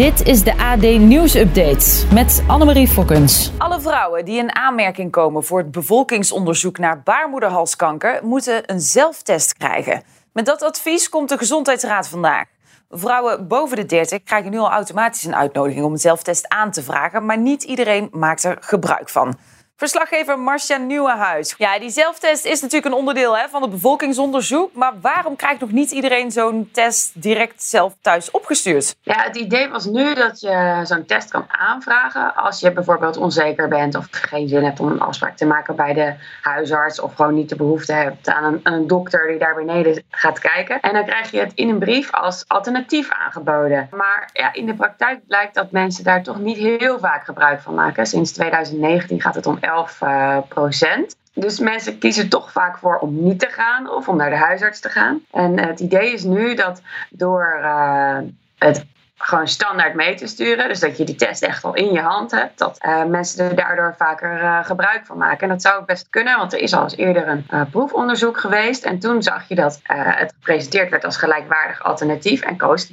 Dit is de AD Nieuws Update met Annemarie Fokkens. Alle vrouwen die in aanmerking komen voor het bevolkingsonderzoek naar baarmoederhalskanker moeten een zelftest krijgen. Met dat advies komt de Gezondheidsraad vandaag. Vrouwen boven de 30 krijgen nu al automatisch een uitnodiging om een zelftest aan te vragen, maar niet iedereen maakt er gebruik van. Verslaggever Marcia Nieuwenhuis. Ja, die zelftest is natuurlijk een onderdeel hè, van het bevolkingsonderzoek. Maar waarom krijgt nog niet iedereen zo'n test direct zelf thuis opgestuurd? Ja, het idee was nu dat je zo'n test kan aanvragen als je bijvoorbeeld onzeker bent of geen zin hebt om een afspraak te maken bij de huisarts of gewoon niet de behoefte hebt aan een, een dokter die daar beneden gaat kijken. En dan krijg je het in een brief als alternatief aangeboden. Maar ja, in de praktijk blijkt dat mensen daar toch niet heel vaak gebruik van maken. Sinds 2019 gaat het om 11 uh, procent. Dus mensen kiezen toch vaak voor om niet te gaan of om naar de huisarts te gaan. En het idee is nu dat door uh, het gewoon standaard mee te sturen. Dus dat je die test echt al in je hand hebt. Dat uh, mensen er daardoor vaker uh, gebruik van maken. En dat zou best kunnen, want er is al eens eerder een uh, proefonderzoek geweest. En toen zag je dat het gepresenteerd werd als gelijkwaardig alternatief. En koos 30%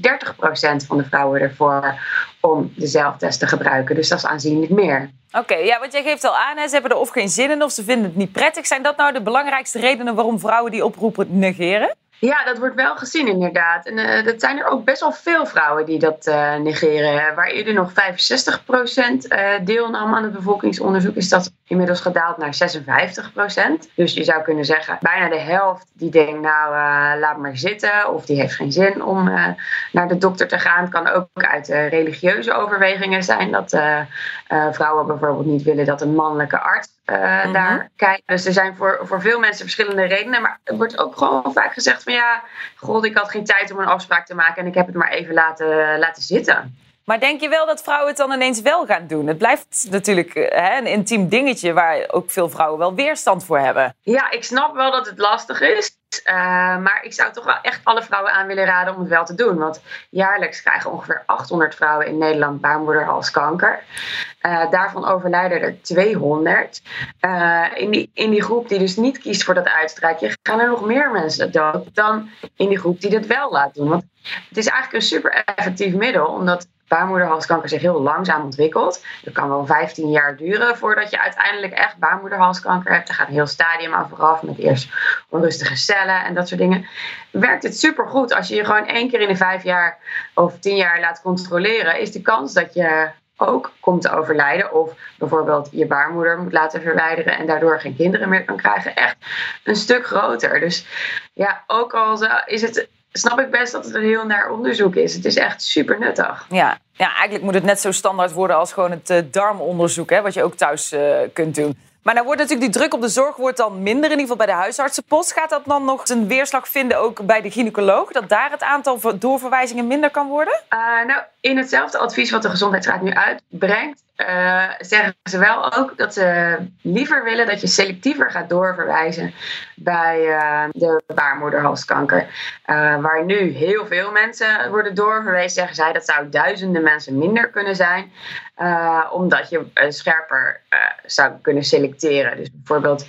van de vrouwen ervoor om de zelftest te gebruiken. Dus dat is aanzienlijk meer. Oké, ja, want jij geeft al aan, hè, ze hebben er of geen zin in of ze vinden het niet prettig. Zijn dat nou de belangrijkste redenen waarom vrouwen die oproepen negeren? Ja, dat wordt wel gezien inderdaad. En uh, dat zijn er ook best wel veel vrouwen die dat uh, negeren. Waar eerder nog 65% uh, deelnam aan het bevolkingsonderzoek, is dat inmiddels gedaald naar 56%. Dus je zou kunnen zeggen, bijna de helft die denkt, nou laat maar zitten. Of die heeft geen zin om naar de dokter te gaan. Het kan ook uit religieuze overwegingen zijn dat vrouwen bijvoorbeeld niet willen dat een mannelijke arts uh, mm-hmm. daar kijken. Dus er zijn voor, voor veel mensen verschillende redenen. Maar er wordt ook gewoon vaak gezegd van ja, god, ik had geen tijd om een afspraak te maken en ik heb het maar even laten, laten zitten. Maar denk je wel dat vrouwen het dan ineens wel gaan doen? Het blijft natuurlijk hè, een intiem dingetje waar ook veel vrouwen wel weerstand voor hebben. Ja, ik snap wel dat het lastig is. Uh, maar ik zou toch wel echt alle vrouwen aan willen raden om het wel te doen. Want jaarlijks krijgen ongeveer 800 vrouwen in Nederland baarmoederhalskanker. Uh, daarvan overlijden er 200. Uh, in, die, in die groep die dus niet kiest voor dat uitstrijkje, gaan er nog meer mensen dood dan in die groep die dat wel laat doen. Want het is eigenlijk een super effectief middel, omdat baarmoederhalskanker zich heel langzaam ontwikkelt. Het kan wel 15 jaar duren voordat je uiteindelijk echt baarmoederhalskanker hebt. Er gaat een heel stadium aan vooraf met eerst onrustige cellen en dat soort dingen. Werkt het supergoed als je je gewoon één keer in de vijf jaar of tien jaar laat controleren, is de kans dat je ook komt te overlijden of bijvoorbeeld je baarmoeder moet laten verwijderen en daardoor geen kinderen meer kan krijgen, echt een stuk groter. Dus ja, ook al is het snap ik best dat het een heel naar onderzoek is. Het is echt super nuttig. Ja, ja eigenlijk moet het net zo standaard worden als gewoon het uh, darmonderzoek, hè, wat je ook thuis uh, kunt doen. Maar dan wordt natuurlijk die druk op de zorg wordt dan minder, in ieder geval bij de huisartsenpost. Gaat dat dan nog een weerslag vinden ook bij de gynaecoloog? Dat daar het aantal doorverwijzingen minder kan worden? Uh, nou, in hetzelfde advies wat de Gezondheidsraad nu uitbrengt, uh, zeggen ze wel ook dat ze liever willen dat je selectiever gaat doorverwijzen bij uh, de baarmoederhalskanker. Uh, waar nu heel veel mensen worden doorverwezen, zeggen zij dat zou duizenden mensen minder kunnen zijn. omdat je scherper zou kunnen selecteren. Dus bijvoorbeeld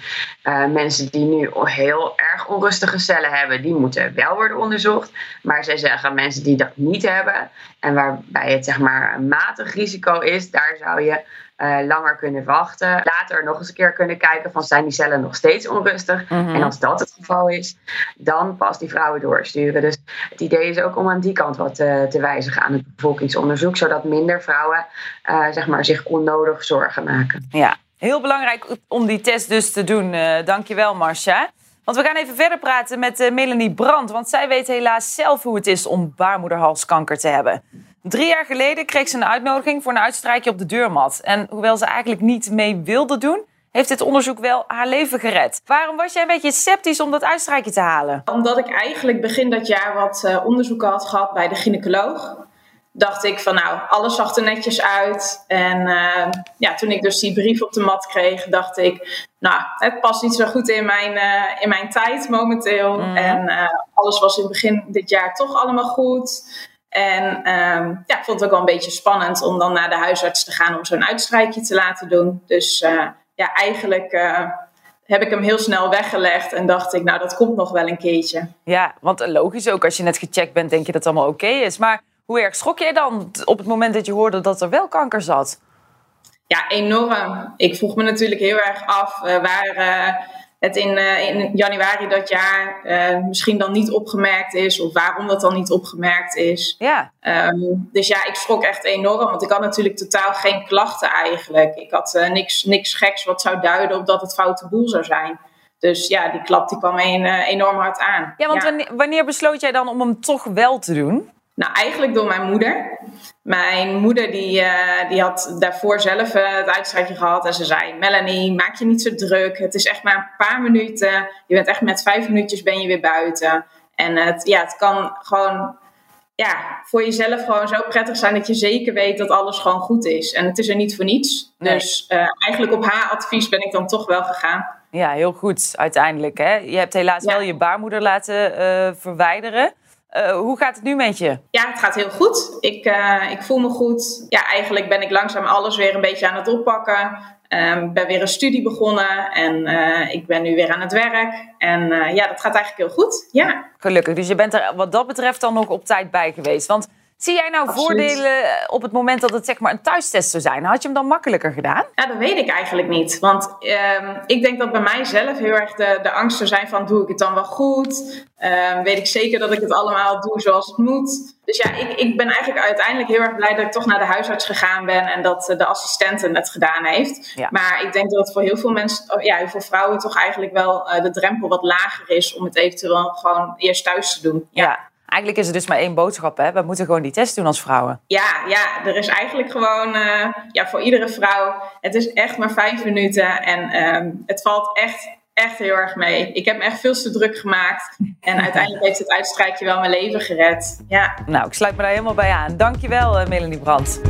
mensen die nu heel erg onrustige cellen hebben, die moeten wel worden onderzocht. Maar zij zeggen mensen die dat niet hebben en waarbij het zeg maar een matig risico is, daar zou je uh, langer kunnen wachten. Later nog eens een keer kunnen kijken van zijn die cellen nog steeds onrustig. Mm-hmm. En als dat het geval is, dan pas die vrouwen doorsturen. Dus het idee is ook om aan die kant wat te, te wijzigen aan het bevolkingsonderzoek. Zodat minder vrouwen uh, zeg maar, zich onnodig zorgen maken. Ja, heel belangrijk om die test dus te doen. Dankjewel Marcia. Want we gaan even verder praten met Melanie Brandt. Want zij weet helaas zelf hoe het is om baarmoederhalskanker te hebben. Drie jaar geleden kreeg ze een uitnodiging voor een uitstrijkje op de deurmat. En hoewel ze eigenlijk niet mee wilde doen, heeft dit onderzoek wel haar leven gered. Waarom was jij een beetje sceptisch om dat uitstrijkje te halen? Omdat ik eigenlijk begin dat jaar wat uh, onderzoeken had gehad bij de gynaecoloog. Dacht ik van nou, alles zag er netjes uit. En uh, ja, toen ik dus die brief op de mat kreeg, dacht ik... nou, het past niet zo goed in mijn, uh, in mijn tijd momenteel. Mhm. En uh, alles was in het begin dit jaar toch allemaal goed. En um, ja, ik vond het ook wel een beetje spannend om dan naar de huisarts te gaan om zo'n uitstrijkje te laten doen. Dus uh, ja, eigenlijk heb ik hem heel snel weggelegd en dacht ik, nou, dat komt nog wel een keertje. Ja, want logisch ook, als je net gecheckt bent, denk je dat het allemaal oké okay is. Maar hoe erg schrok jij dan op het moment dat je hoorde dat er wel kanker zat? Ja, enorm. Ik vroeg me natuurlijk heel erg af uh, waar het in, uh, in, januari dat jaar misschien dan niet opgemerkt is, of waarom dat dan niet opgemerkt is. Ja. Um, dus ja, ik schrok echt enorm, want ik had natuurlijk totaal geen klachten eigenlijk. Ik had niks, niks geks wat zou duiden op dat het foute boel zou zijn. Dus ja, die klap die kwam een, enorm hard aan. Ja, want ja. Wanneer, wanneer besloot jij dan om hem toch wel te doen? Nou, eigenlijk door mijn moeder. Mijn moeder die, uh, die had daarvoor zelf uh, het uitstrijkje gehad. En ze zei, Melanie, maak je niet zo druk. Het is echt maar een paar minuten. Je bent echt met vijf minuutjes ben je weer buiten. En het, ja, het kan gewoon ja, voor jezelf gewoon zo prettig zijn dat je zeker weet dat alles gewoon goed is. En het is er niet voor niets. Nee. Dus uh, eigenlijk op haar advies ben ik dan toch wel gegaan. Ja, heel goed uiteindelijk. Hè? Je hebt helaas ja. wel je baarmoeder laten verwijderen. Uh, hoe gaat het nu met je? Ja, het gaat heel goed. Ik, uh, ik voel me goed. Ja, eigenlijk ben ik langzaam alles weer een beetje aan het oppakken. Um, ben weer een studie begonnen en uh, ik ben nu weer aan het werk. En ja, dat gaat eigenlijk heel goed. Ja. Gelukkig. Dus je bent er wat dat betreft dan nog op tijd bij geweest. Want zie jij nou Absoluut. voordelen op het moment dat het zeg maar een thuistest zou zijn? Had je hem dan makkelijker gedaan? Ja, dat weet ik eigenlijk niet. Want um, ik denk dat bij mij zelf heel erg de, de angst zou zijn van doe ik het dan wel goed? Um, weet ik zeker dat ik het allemaal doe zoals het moet? Dus ja, ik, ik ben eigenlijk uiteindelijk heel erg blij dat ik toch naar de huisarts gegaan ben en dat de assistente het gedaan heeft. Ja. Maar ik denk dat het voor heel veel mensen, ja, heel veel vrouwen toch eigenlijk wel uh, de drempel wat lager is om het eventueel gewoon eerst thuis te doen. Ja. ja. Eigenlijk is er dus maar één boodschap, hè? We moeten gewoon die test doen als vrouwen. Ja, ja er is eigenlijk gewoon uh, ja, voor iedere vrouw. Het is echt maar vijf minuten en um, het valt echt, echt heel erg mee. Ik heb me echt veel te druk gemaakt. En uiteindelijk heeft het uitstrijkje wel mijn leven gered. Ja. Nou, ik sluit me daar helemaal bij aan. Dankjewel, uh, Melanie Brandt.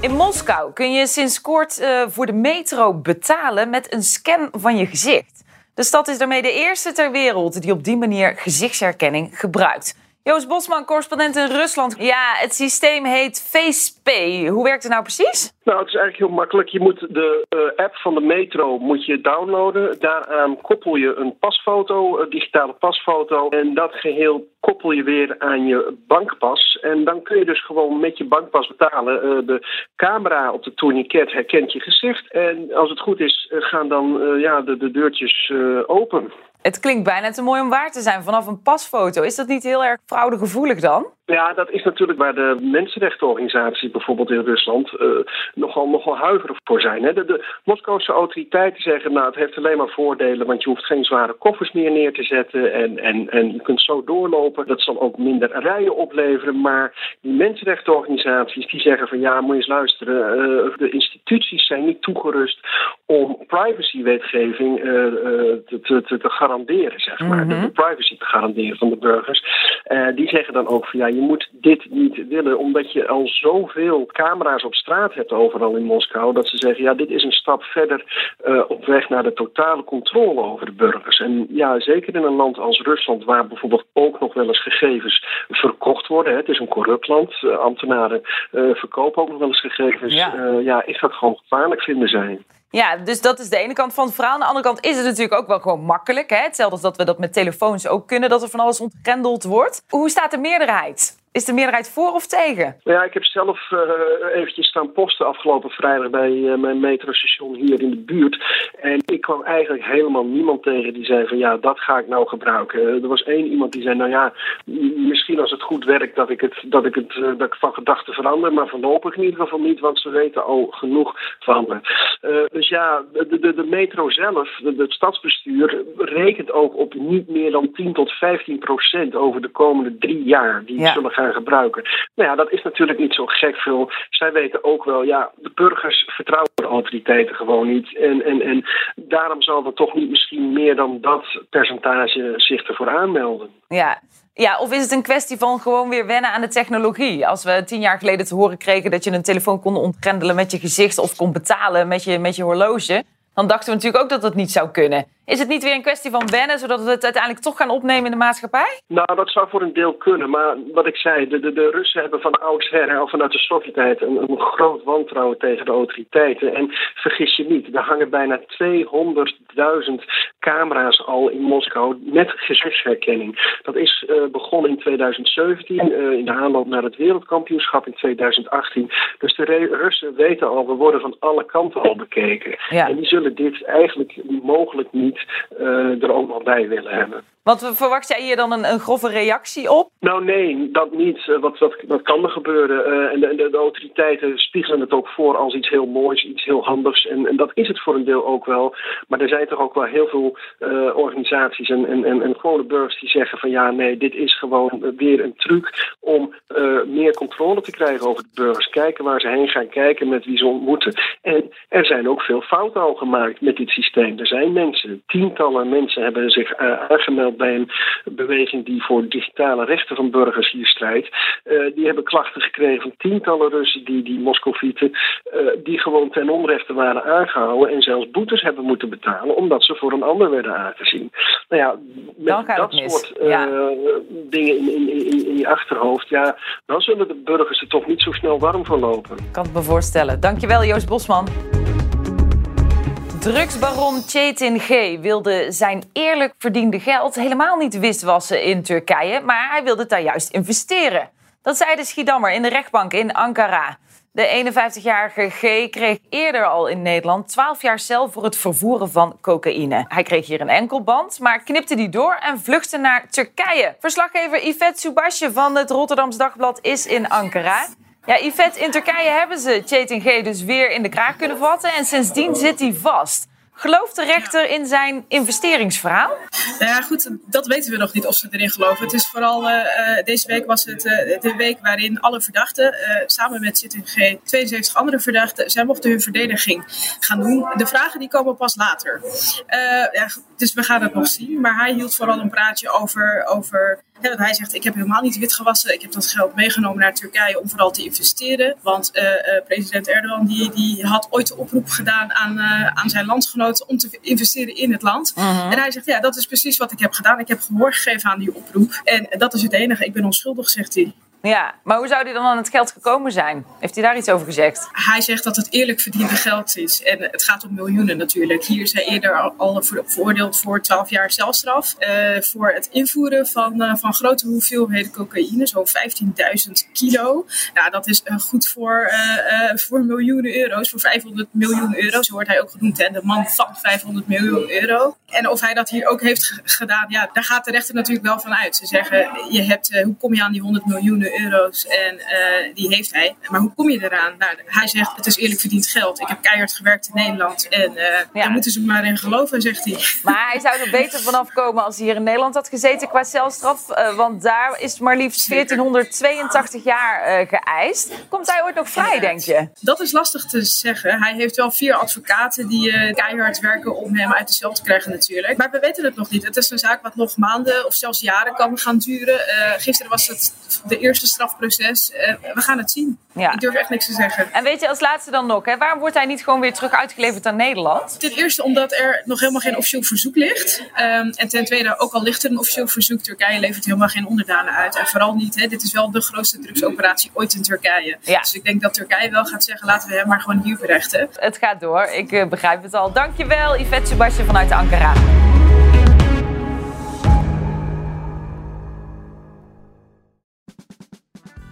In Moskou kun je sinds kort uh, voor de metro betalen met een scan van je gezicht. De stad is daarmee de eerste ter wereld die op die manier gezichtsherkenning gebruikt. Joost Bosman, correspondent in Rusland. Ja, het systeem heet FacePay. Hoe werkt het nou precies? Nou, het is eigenlijk heel makkelijk. Je moet de uh, app van de metro moet je downloaden. Daaraan koppel je een pasfoto, een digitale pasfoto. En dat geheel koppel je weer aan je bankpas. En dan kun je dus gewoon met je bankpas betalen. Uh, de camera op de tourniquet herkent je gezicht. En als het goed is, gaan dan ja, de, de deurtjes open. Het klinkt bijna te mooi om waar te zijn vanaf een pasfoto. Is dat niet heel erg fraudegevoelig dan? Ja, dat is natuurlijk waar de mensenrechtenorganisaties bijvoorbeeld in Rusland uh, nogal, nogal huiverig voor zijn. Hè. De, de Moskouse autoriteiten zeggen, nou het heeft alleen maar voordelen, want je hoeft geen zware koffers meer neer te zetten en, en, en je kunt zo doorlopen. Dat zal ook minder rijen opleveren, maar die mensenrechtenorganisaties die zeggen van ja, moet je eens luisteren, uh, de instituties zijn niet toegerust om privacywetgeving uh, te, te, te, garanderen, zeg maar. Mhm. De, de privacy te garanderen van de burgers. die zeggen dan ook van ja, je moet dit niet willen, omdat je al zoveel camera's op straat hebt overal in Moskou, dat ze zeggen, ja, dit is een stap verder uh, op weg naar de totale controle over de burgers. En ja, zeker in een land als Rusland, waar bijvoorbeeld ook nog wel eens gegevens verkocht worden, hè, het is een corrupt land, uh, ambtenaren uh, verkopen ook nog wel eens gegevens, Ja. ja, is dat gewoon gevaarlijk, vinden zij. Ja, dus dat is de ene kant van het verhaal. Aan de andere kant is het natuurlijk ook wel gewoon makkelijk. Hè? Hetzelfde als dat we dat met telefoons ook kunnen, dat er van alles ontgrendeld wordt. Hoe staat de meerderheid? Is de meerderheid voor of tegen? Ja, ik heb zelf uh, eventjes staan posten afgelopen vrijdag bij uh, mijn metrostation hier in de buurt. Ik kwam eigenlijk helemaal niemand tegen die zei van ja, dat ga ik nou gebruiken. Uh, er was één iemand die zei, nou ja, misschien als het goed werkt dat ik het, dat ik het dat ik van gedachten verander, maar voorlopig in ieder geval niet, want ze weten al genoeg van me. dus ja, de, de, de metro zelf, de, het stadsbestuur, rekent ook op niet meer dan 10 tot 15 procent over de komende drie jaar die Ja. zullen gaan gebruiken. Nou ja, dat is natuurlijk niet zo gek veel. Zij weten ook wel, ja, de burgers vertrouwen de autoriteiten gewoon niet. En, en, en daarom zal er toch niet misschien meer dan dat percentage zich ervoor aanmelden. Ja. ja, of is het een kwestie van gewoon weer wennen aan de technologie? Als we tien jaar geleden te horen kregen dat je een telefoon kon ontgrendelen met je gezicht of kon betalen met je, met je horloge. Dan dachten we natuurlijk ook dat dat niet zou kunnen. Is het niet weer een kwestie van wennen, zodat we het uiteindelijk toch gaan opnemen in de maatschappij? Nou, dat zou voor een deel kunnen. Maar wat ik zei, de, de, de Russen hebben van oudsher, al vanuit de Sovjet-tijd, een, een groot wantrouwen tegen de autoriteiten. En vergis je niet, er hangen bijna 200.000 camera's al in Moskou met gezichtsherkenning. Dat is uh, begonnen in 2017, uh, in de aanloop naar het wereldkampioenschap in 2018. Dus de Russen weten al, we worden van alle kanten al bekeken. Ja. En die zullen dit eigenlijk mogelijk niet uh, er ook nog bij willen hebben. Want verwacht jij hier dan een, een grove reactie op? Nou nee, dat niet. Uh, wat, kan er gebeuren? Uh, en de, de, autoriteiten spiegelen het ook voor als iets heel moois, iets heel handigs. En, en dat is het voor een deel ook wel. Maar er zijn toch ook wel heel veel uh, organisaties en, en, en, en gewone burgers die zeggen van ja, nee, dit is gewoon weer een truc om meer controle te krijgen over de burgers. Kijken waar ze heen gaan, kijken met wie ze ontmoeten. En er zijn ook veel fouten al gemaakt met dit systeem. Er zijn mensen, tientallen mensen hebben zich aangemeld bij een beweging die voor digitale rechten van burgers hier strijdt. Uh, die hebben klachten gekregen van tientallen Russen, die, die Moscovieten, uh, die gewoon ten onrechte waren aangehouden en zelfs boetes hebben moeten betalen omdat ze voor een ander werden aangezien. Nou ja, met dat soort uh, ja. dingen in, in, in, in je achterhoofd, ja, dan zullen de burgers er toch niet zo snel warm voor lopen. Ik kan het me voorstellen. Dankjewel, Joost Bosman. Drugsbaron Çetin G. wilde zijn eerlijk verdiende geld helemaal niet witwassen in Turkije, maar hij wilde het daar juist investeren. Dat zei de Schiedammer in de rechtbank in Ankara. De 51-jarige G kreeg eerder al in Nederland 12 jaar cel voor het vervoeren van cocaïne. Hij kreeg hier een enkelband, maar knipte die door en vluchtte naar Turkije. Verslaggever Yvette Subasje van het Rotterdams Dagblad is in Ankara. Ja, Yvette, in Turkije hebben ze Çetin G dus weer in de kraag kunnen vatten en sindsdien zit hij vast. Gelooft de rechter in zijn investeringsverhaal? Nou ja, goed, dat weten we nog niet of ze erin geloven. Het is vooral, uh, deze week was het uh, de week waarin alle verdachten, samen met ZTG, 72 andere verdachten, zij mochten hun verdediging gaan doen. De vragen die komen pas later. ja, dus we gaan het nog zien. Maar hij hield vooral een praatje over, over want hij zegt, ik heb helemaal niet wit gewassen. Ik heb dat geld meegenomen naar Turkije om vooral te investeren. Want uh, uh, president Erdogan die, die had ooit de oproep gedaan aan, uh, aan zijn landsgenoten om te investeren in het land. Mhm. En hij zegt, ja, dat is precies wat ik heb gedaan. Ik heb gehoor gegeven aan die oproep. En dat is het enige. Ik ben onschuldig, zegt hij. Ja, maar hoe zou hij dan aan het geld gekomen zijn? Heeft hij daar iets over gezegd? Hij zegt dat het eerlijk verdiende geld is. En het gaat om miljoenen natuurlijk. Hier is hij eerder al veroordeeld voor 12 jaar celstraf. Uh, voor het invoeren van, uh, van grote hoeveelheden cocaïne, zo'n 15.000 kilo. Nou, dat is uh, goed voor, voor miljoenen euro's, voor 500 miljoen euro. Zo wordt hij ook genoemd, hè? de man van 500 miljoen euro. En of hij dat hier ook heeft gedaan, ja, daar gaat de rechter natuurlijk wel van uit. Ze zeggen, je hebt, hoe kom je aan die 100 miljoen euro's en uh, die heeft hij. Maar hoe kom je eraan? Nou, hij zegt, het is eerlijk verdiend geld. Ik heb keihard gewerkt in Nederland en uh, ja. daar moeten ze maar in geloven, zegt hij. Maar hij zou er beter vanaf komen als hij hier in Nederland had gezeten qua celstraf. Uh, want daar is maar liefst 1482 jaar geëist. Komt hij ooit nog vrij, denk je? Dat is lastig te zeggen. Hij heeft wel vier advocaten die keihard werken om hem uit de cel te krijgen natuurlijk. Maar we weten het nog niet. Het is een zaak wat nog maanden of zelfs jaren kan gaan duren. gisteren was het de eerste strafproces. Uh, we gaan het zien. Ja. Ik durf echt niks te zeggen. En weet je als laatste dan nog, hè, waarom wordt hij niet gewoon weer terug uitgeleverd aan Nederland? Ten eerste omdat er nog helemaal geen officieel verzoek ligt. Um, en ten tweede, ook al ligt er een officieel verzoek, Turkije levert helemaal geen onderdanen uit. En vooral niet, hè, dit is wel de grootste drugsoperatie ooit in Turkije. Ja. Dus ik denk dat Turkije wel gaat zeggen, laten we hem maar gewoon hier berechten. Het gaat door, ik uh, begrijp het al. Dankjewel Yvette Sebastje vanuit Ankara.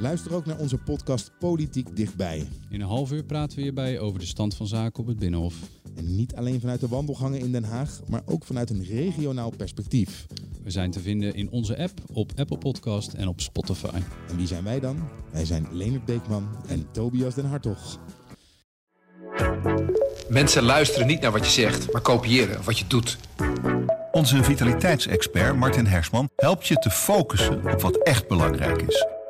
Luister ook naar onze podcast Politiek Dichtbij. In een half uur praten we hierbij over de stand van zaken op het Binnenhof. En niet alleen vanuit de wandelgangen in Den Haag, maar ook vanuit een regionaal perspectief. We zijn te vinden in onze app, op Apple Podcast en op Spotify. En wie zijn wij dan? Wij zijn Leonard Beekman en Tobias den Hartog. Mensen luisteren niet naar wat je zegt, maar kopiëren wat je doet. Onze vitaliteitsexpert Martin Hersman helpt je te focussen op wat echt belangrijk is.